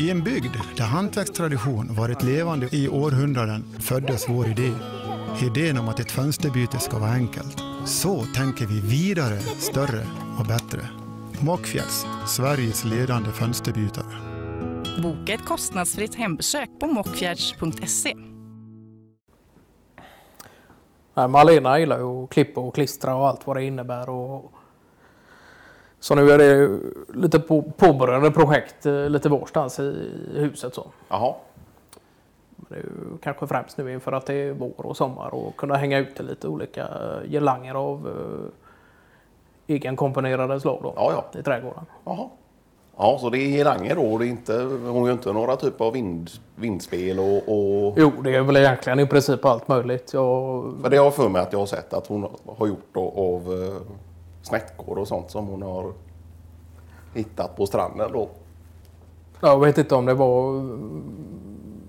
I en bygd där hantverkstradition varit levande i århundraden föddes vår idé. Idén om att ett fönsterbyte ska vara enkelt. Så tänker vi vidare, större och bättre. Mockfjälls, Sveriges ledande fönsterbytare. Boka ett kostnadsfritt hembesök på mockfjärds.se. Malena gillar ju att klippa och klistra och allt vad det innebär. Och... Så nu är det lite på, påbörjade projekt eh, lite varstans i huset. Så. Jaha. Det är ju kanske främst nu inför att det är vår och sommar och kunna hänga ute lite olika girlanger av uh, egenkomponerade slag då, Ja, ja. i trädgården. Jaha. Ja, så det är giranger då? Det är inte, hon gör inte några typ av vind, vindspel och, och... Jo, det är väl egentligen i princip allt möjligt. Jag, För det har jag för mig att jag har sett att hon har gjort då, av snäckor och sånt som hon har hittat på stranden då. jag vet inte om det var mm,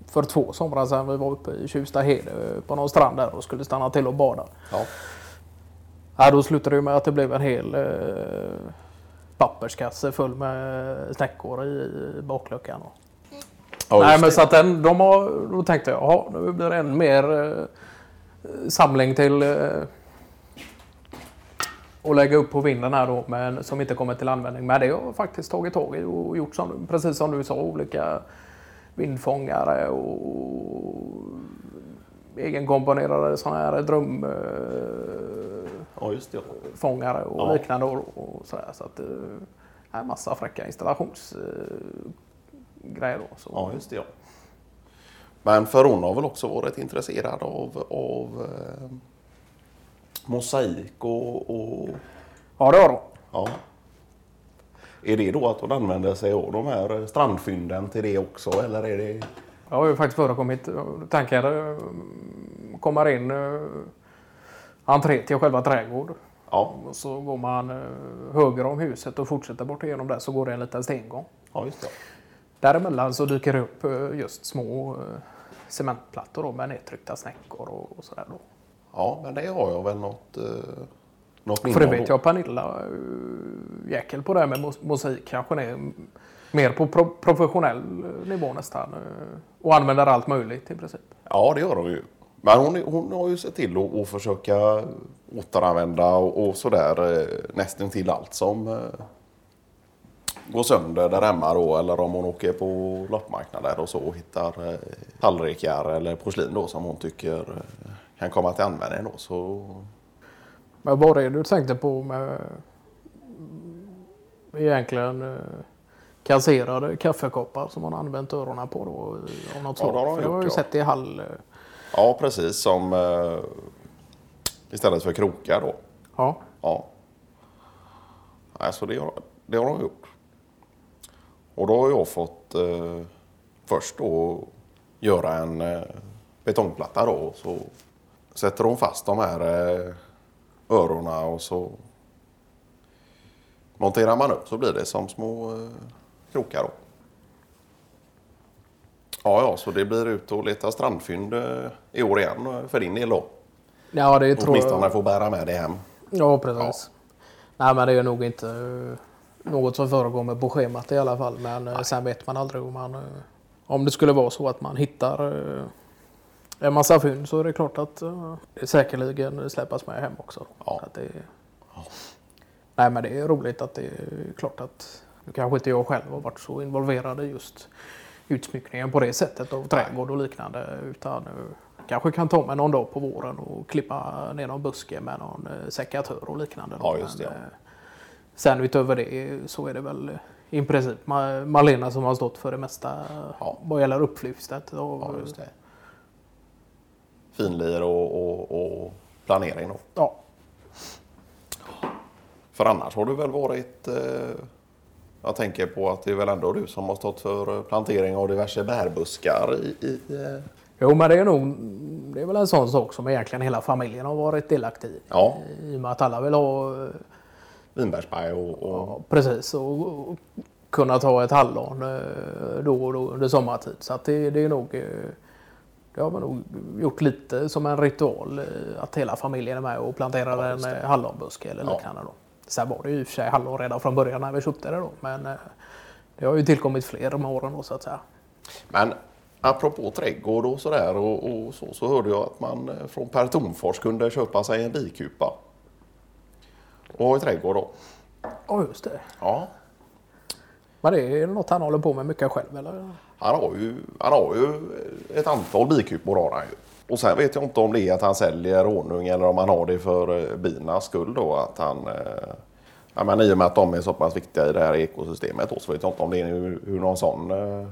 för två somrar sedan vi var uppe i Tjustahede på någon strand där och skulle stanna till och bada. Ja. Ja, då slutade det med att det blev en hel eh, papperskasse full med snäckor i bakluckan. Och. Ja, Nej, men det. så att den, de har, då tänkte jag, nu blir det än mer eh, samling till eh, att lägga upp på vinden här då, men som inte kommer till användning. Men det har jag faktiskt tagit tag i och gjort som, precis som du sa, olika vindfångare och egenkomponerade sådana här drömfångare Ja, just det. och Ja. liknande och, och sådär. Så att det är massa fräcka installationsgrejer då. Så. Ja, just det. Ja. Men för hon har väl också varit intresserad av, av eh, mosaik och, och ja, det har de. ja. Är det då att hon använder sig av de här strandfynden till det också eller är det? Jag har ju faktiskt förekommit tankar kommer in eh, entré till själva trädgård. Ja, Och så går man eh, höger om huset och fortsätter bort igenom där så går det en liten stengång. ja just det. Däremellan så dyker det upp eh, just små cementplattor då med nedtryckta snäckor och, och sådär då. Ja, men det har jag väl något, eh, något minne För det vet jag Pernilla uh, jäkel på det här med mosaik kanske är mer på pro- professionell eh, nivå nästan. eh, Och använder allt möjligt i princip. Ja, det gör hon ju. Men hon, hon har ju sett till att, att försöka återanvända och, och sådär eh, nästan till allt som eh, går sönder där hemma då. Eller om hon åker på loppmarknader och så och hittar eh, tallrikar eller porslin då som hon tycker eh, kan komma till användning då. Så Men vad är det du tänkte på med egentligen eh, kasserade kaffekoppar som man använt öronen på då eh, av något Ja, slag? det har de jag har ju gjort, ja. sett i hall. eh, ja, precis som istället för krokar då. Ja, Ja. Alltså det har, det har de gjort. Och då har jag fått eh, först då göra en eh, betongplatta då. Så sätter hon fast de här eh, öronen och så monterar man upp så blir det som små eh, krokar då. Ja, ja, så det blir ut och leta strandfynd eh, i år igen för din del då. ja det tror Åtminstone jag. få bära med det hem. Ja, precis. Nej, men det är nog inte något som förekommer på schemat i alla fall. Men eh, sen vet man aldrig om man... Om det skulle vara så att man hittar en massa fynd så är det klart att eh, det säkerligen släppas med hem också. Ja. Att det, Nej, men det är roligt att det är klart att nu kanske inte jag själv har varit så involverad i just utsmyckningen på det sättet av trädgård och liknande. Utan eh, kanske kan ta mig någon dag på våren och klippa ner någon buske med någon eh, sekatör och liknande. Ja, just det, ja. eh, Sen utöver det så är det väl eh, i princip Ma- Malena som har stått för det mesta Ja. vad gäller upplyftet. Och, Ja, just det. Finlir och, och, och planering då. Ja, För annars har du väl varit... Eh, jag tänker på att det är väl ändå du som har stått för eh, plantering av diverse bärbuskar i... i eh, Jo, men det är nog det är väl en sån sak som egentligen hela familjen har varit delaktig i. ja, I och med att alla vill ha eh, vinbärsberg och... och Ja, precis. Och, och kunna ta ett hallon eh, då och då under sommartid. Så att det, det är nog... eh, Det har man nog gjort lite som en ritual. eh, Att hela familjen är med och planterar just en eh, hallonbuske eller Ja. liknande. Då. Sen var det ju i och för sig hallon redan från början när vi köpte det då. Men eh, Det har ju tillkommit fler med åren då så att säga. Men apropå trädgård och sådär och, och så, så hörde jag att man från Per Tornfors kunde köpa sig en bikupa. Och ha i trädgård då. Ja just det. Ja, men det är något han håller på med mycket själv eller? han har ju, han har ju ett antal bikupor har han ju. Och sen vet jag inte om det är att han säljer honung eller om han har det för eh, binas skull då. Att han, eh, ja, men I och med att de är så pass viktiga i det här ekosystemet då, så vet jag inte om det är ur, någon sån eh,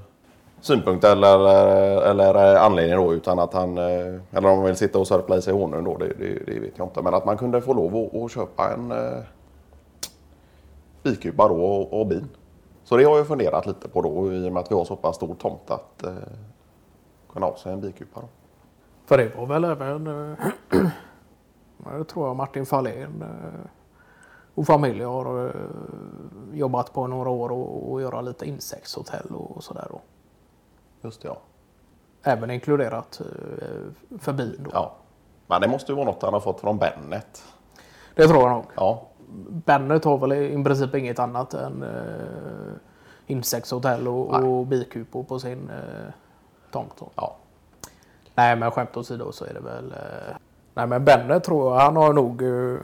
synpunkt eller, eh, eller eh, anledning då. Utan att han, eh, eller om han vill sitta och sörpla i sig honung då, det, det, det vet jag inte. Men att man kunde få lov att, att köpa en eh, bikupa då och, och bin. Så det har jag funderat lite på då i och med att vi har så pass stor tomt att eh, kunna ha sig en bikupa. Då. För det var väl även, eh, jag tror jag Martin Fahlén eh, och familj har eh, jobbat på några år och, och göra lite insektshotell och sådär då. Just det, ja. Även inkluderat eh, för bin då. ja. Men det måste ju vara något han har fått från Bennet. Det tror jag nog. Ja, Bennet har väl i princip inget annat än eh, insektshotell och, Nej. och bikupor på sin eh, tomt. Ja. Nej men skämt åsido så är det väl... Eh... Nej men Bennet tror jag han har nog... Eh...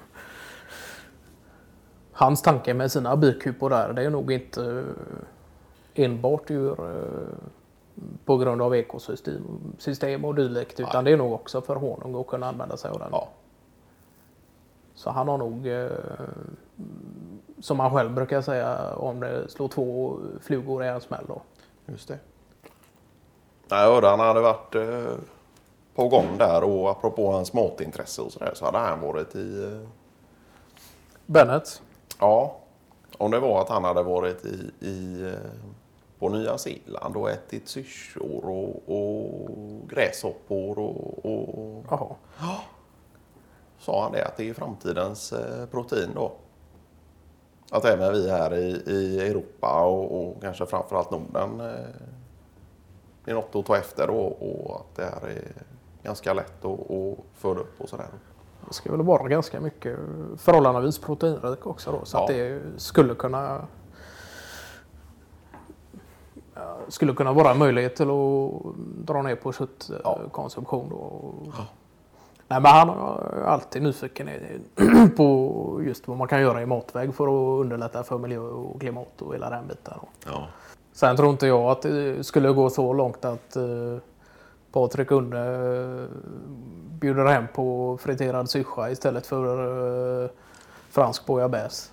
Hans tanke med sina bikupor där det är nog inte eh... enbart ur eh... på grund av ekosystem system och dylikt utan det är nog också för honung att kunna använda sig av den. ja. Så han har nog, eh, som han själv brukar säga, om det slår två flugor i en smäll. Då. Just det. Nej, jag hörde han hade varit eh, på gång där och apropå hans matintresse och sådär så hade han varit i... Eh, ja, om det var att han hade varit i, i eh, på Nya Zeeland och ätit syrsor och, och gräshoppor och, och Jaha. Sa han det att det är framtidens eh, protein då. Att även vi här i, i Europa och, och kanske framförallt Norden eh, är något att ta efter då och att det här är ganska lätt att, att föda upp och sådär. Det ska väl vara ganska mycket förhållandevis proteinrik också då. Så Ja. att det skulle kunna ja, skulle kunna vara en möjlighet till att dra ner på köttkonsumtion. Då. Nej, men han är alltid nyfiken på just vad man kan göra i matväg för att underlätta för miljö och klimat och hela den biten. Ja. Sen tror inte jag att det skulle gå så långt att eh, Patrik Unne eh, bjuder hem på friterad syrsa istället för eh, fransk bouillabaisse.